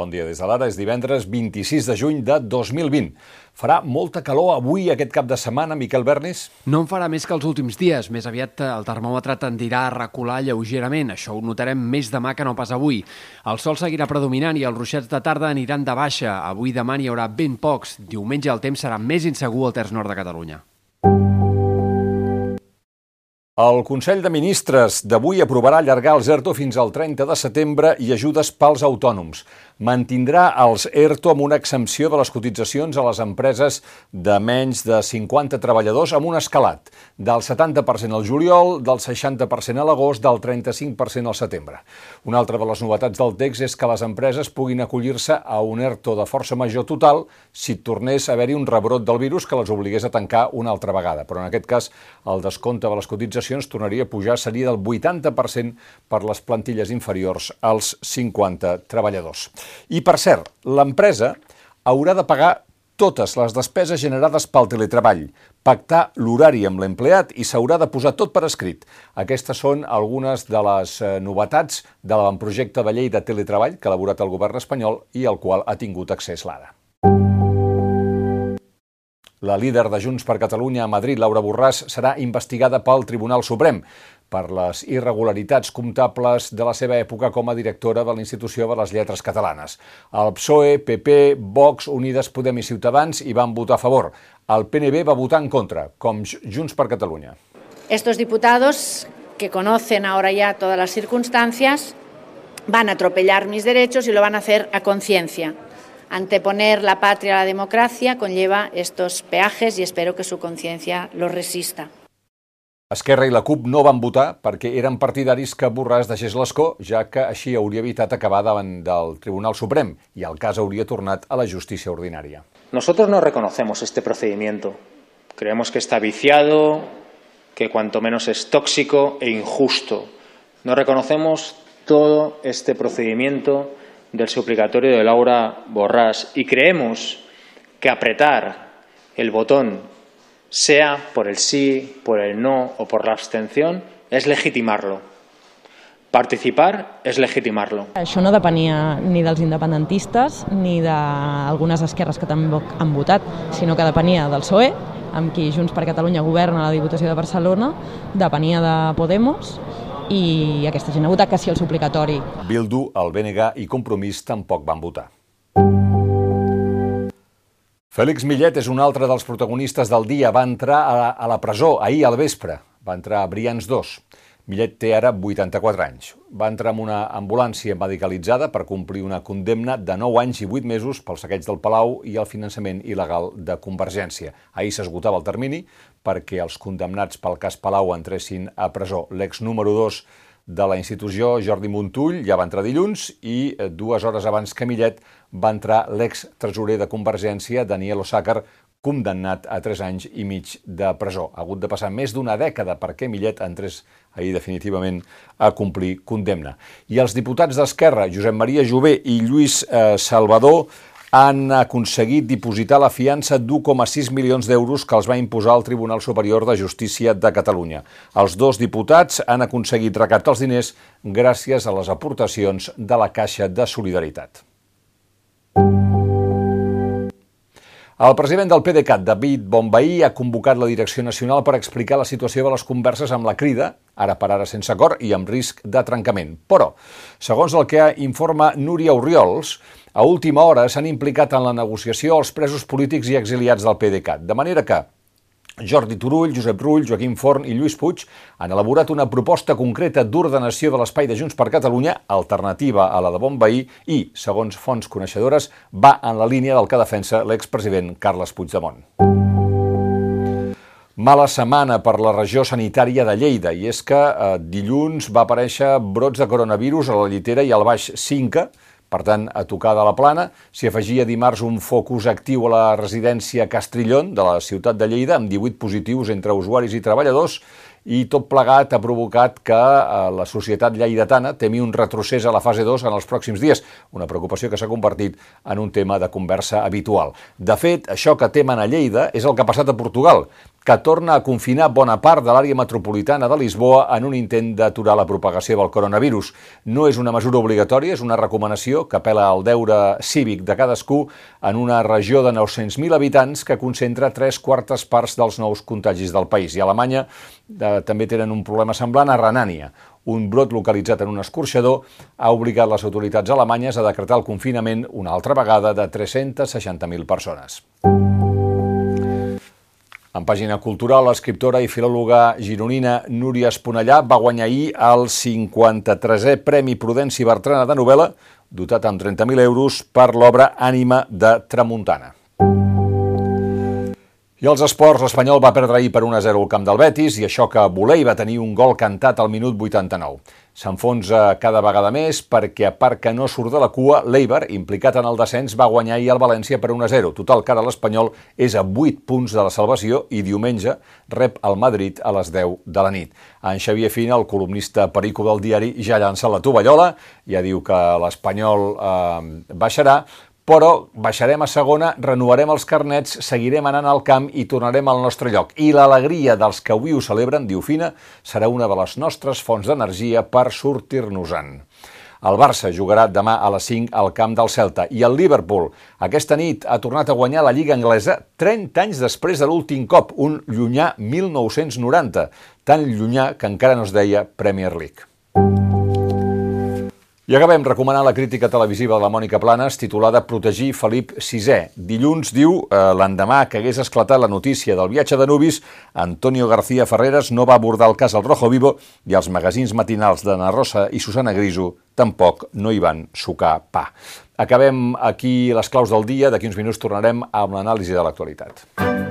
Bon dia des de l'ara. És divendres 26 de juny de 2020. Farà molta calor avui, aquest cap de setmana, Miquel Bernis? No en farà més que els últims dies. Més aviat el termòmetre tendirà a recular lleugerament. Això ho notarem més demà que no pas avui. El sol seguirà predominant i els ruixats de tarda aniran de baixa. Avui demà n'hi haurà ben pocs. Diumenge el temps serà més insegur al terç nord de Catalunya. El Consell de Ministres d'avui aprovarà allargar els ERTO fins al 30 de setembre i ajudes pels autònoms. Mantindrà els ERTO amb una exempció de les cotitzacions a les empreses de menys de 50 treballadors amb un escalat, del 70% al juliol, del 60% a l'agost, del 35% al setembre. Una altra de les novetats del text és que les empreses puguin acollir-se a un ERTO de força major total si tornés a haver-hi un rebrot del virus que les obligués a tancar una altra vegada. Però en aquest cas el descompte de les cotitzacions cotitzacions tornaria a pujar, seria del 80% per les plantilles inferiors als 50 treballadors. I, per cert, l'empresa haurà de pagar totes les despeses generades pel teletreball, pactar l'horari amb l'empleat i s'haurà de posar tot per escrit. Aquestes són algunes de les eh, novetats de l'avantprojecte de llei de teletreball que ha elaborat el govern espanyol i al qual ha tingut accés l'ARA. La líder de Junts per Catalunya a Madrid, Laura Borràs, serà investigada pel Tribunal Suprem per les irregularitats comptables de la seva època com a directora de l'Institució de les Lletres Catalanes. El PSOE, PP, Vox, Unides Podem i Ciutadans hi van votar a favor. El PNB va votar en contra, com Junts per Catalunya. Estos diputados, que conocen ahora ya todas las circunstancias, van a atropellar mis derechos y lo van a hacer a conciencia. Anteponer la patria a la democracia conlleva estos peajes i espero que su conciencia los resista. Esquerra i la CUP no van votar perquè eren partidaris que Borràs deixés l'escó, ja que així hauria evitat acabar davant del Tribunal Suprem i el cas hauria tornat a la justícia ordinària. Nosotros no reconocemos este procedimiento. Creemos que está viciado, que cuanto menos es tóxico e injusto. No reconocemos todo este procedimiento del suplicatorio de Laura Borrás y creemos que apretar el botón, sea por el sí, por el no o por la abstención, és legitimarlo. Participar és legitimarlo. Això no depenia ni dels independentistes ni d'algunes esquerres que també han votat, sinó que depenia del PSOE, amb qui Junts per Catalunya governa la Diputació de Barcelona, depenia de Podemos i aquesta gent ha votat que sí al suplicatori. Bildu, el BNG i Compromís tampoc van votar. Fèlix Millet és un altre dels protagonistes del dia. Va entrar a la, a la presó ahir al vespre. Va entrar a Brians 2. Millet té ara 84 anys. Va entrar en una ambulància medicalitzada per complir una condemna de 9 anys i 8 mesos pel saqueig del Palau i el finançament il·legal de Convergència. Ahir s'esgotava el termini perquè els condemnats pel cas Palau entressin a presó. L'ex número 2 de la institució, Jordi Montull, ja va entrar dilluns i eh, dues hores abans que Millet va entrar l'ex tresorer de Convergència, Daniel Osàcar, condemnat a 3 anys i mig de presó. Ha hagut de passar més d'una dècada perquè Millet entrés ahir definitivament a complir condemna. I els diputats d'Esquerra, Josep Maria Jové i Lluís eh, Salvador, han aconseguit dipositar la fiança d'1,6 milions d'euros que els va imposar el Tribunal Superior de Justícia de Catalunya. Els dos diputats han aconseguit recaptar els diners gràcies a les aportacions de la Caixa de Solidaritat. El president del PDeCAT, David Bombaí, ha convocat la Direcció Nacional per explicar la situació de les converses amb la crida, ara per ara sense acord i amb risc de trencament. Però, segons el que informa Núria Oriols, a última hora s'han implicat en la negociació els presos polítics i exiliats del PDeCAT, de manera que Jordi Turull, Josep Rull, Joaquim Forn i Lluís Puig han elaborat una proposta concreta d'ordenació de l'espai de Junts per Catalunya, alternativa a la de Bonveí i, segons fonts coneixedores, va en la línia del que defensa l'expresident Carles Puigdemont. Mala setmana per la regió sanitària de Lleida, i és que eh, dilluns va aparèixer brots de coronavirus a la Llitera i al Baix Cinca, per tant, a tocar de la plana, s'hi afegia dimarts un focus actiu a la residència Castrillon de la ciutat de Lleida, amb 18 positius entre usuaris i treballadors, i tot plegat ha provocat que eh, la societat lleidatana temi un retrocés a la fase 2 en els pròxims dies, una preocupació que s'ha convertit en un tema de conversa habitual. De fet, això que temen a Lleida és el que ha passat a Portugal, que torna a confinar bona part de l'àrea metropolitana de Lisboa en un intent d'aturar la propagació del coronavirus. No és una mesura obligatòria, és una recomanació que apela al deure cívic de cadascú en una regió de 900.000 habitants que concentra tres quartes parts dels nous contagis del país. I a Alemanya eh, també tenen un problema semblant a Renània. Un brot localitzat en un escorxador ha obligat les autoritats alemanyes a decretar el confinament una altra vegada de 360.000 persones. En pàgina cultural, l'escriptora i filòloga gironina Núria Esponellà va guanyar ahir el 53è Premi Prudenci Bertrana de novel·la, dotat amb 30.000 euros per l'obra Ànima de Tramuntana. I els esports, l'Espanyol va perdre ahir per 1-0 al camp del Betis i això que Volei va tenir un gol cantat al minut 89. S'enfonsa cada vegada més perquè, a part que no surt de la cua, l'Eibar, implicat en el descens, va guanyar ahir al València per 1-0. Total, que ara l'Espanyol és a 8 punts de la salvació i diumenge rep el Madrid a les 10 de la nit. En Xavier Fina, el columnista perico del diari, ja llança la tovallola, ja diu que l'Espanyol eh, baixarà, però baixarem a segona, renovarem els carnets, seguirem anant al camp i tornarem al nostre lloc. I l'alegria dels que avui ho celebren, diu Fina, serà una de les nostres fonts d'energia per sortir-nos-en. El Barça jugarà demà a les 5 al camp del Celta i el Liverpool aquesta nit ha tornat a guanyar la Lliga Anglesa 30 anys després de l'últim cop, un llunyà 1990, tan llunyà que encara no es deia Premier League. I acabem recomanant la crítica televisiva de la Mònica Planes titulada Protegir Felip VI. Dilluns diu, eh, l'endemà que hagués esclatat la notícia del viatge de Nubis, Antonio García Ferreras no va abordar el cas al Rojo Vivo i els magazins matinals d'Anna Rosa i Susana Griso tampoc no hi van sucar pa. Acabem aquí les claus del dia, d'aquí uns minuts tornarem amb l'anàlisi de l'actualitat. Thank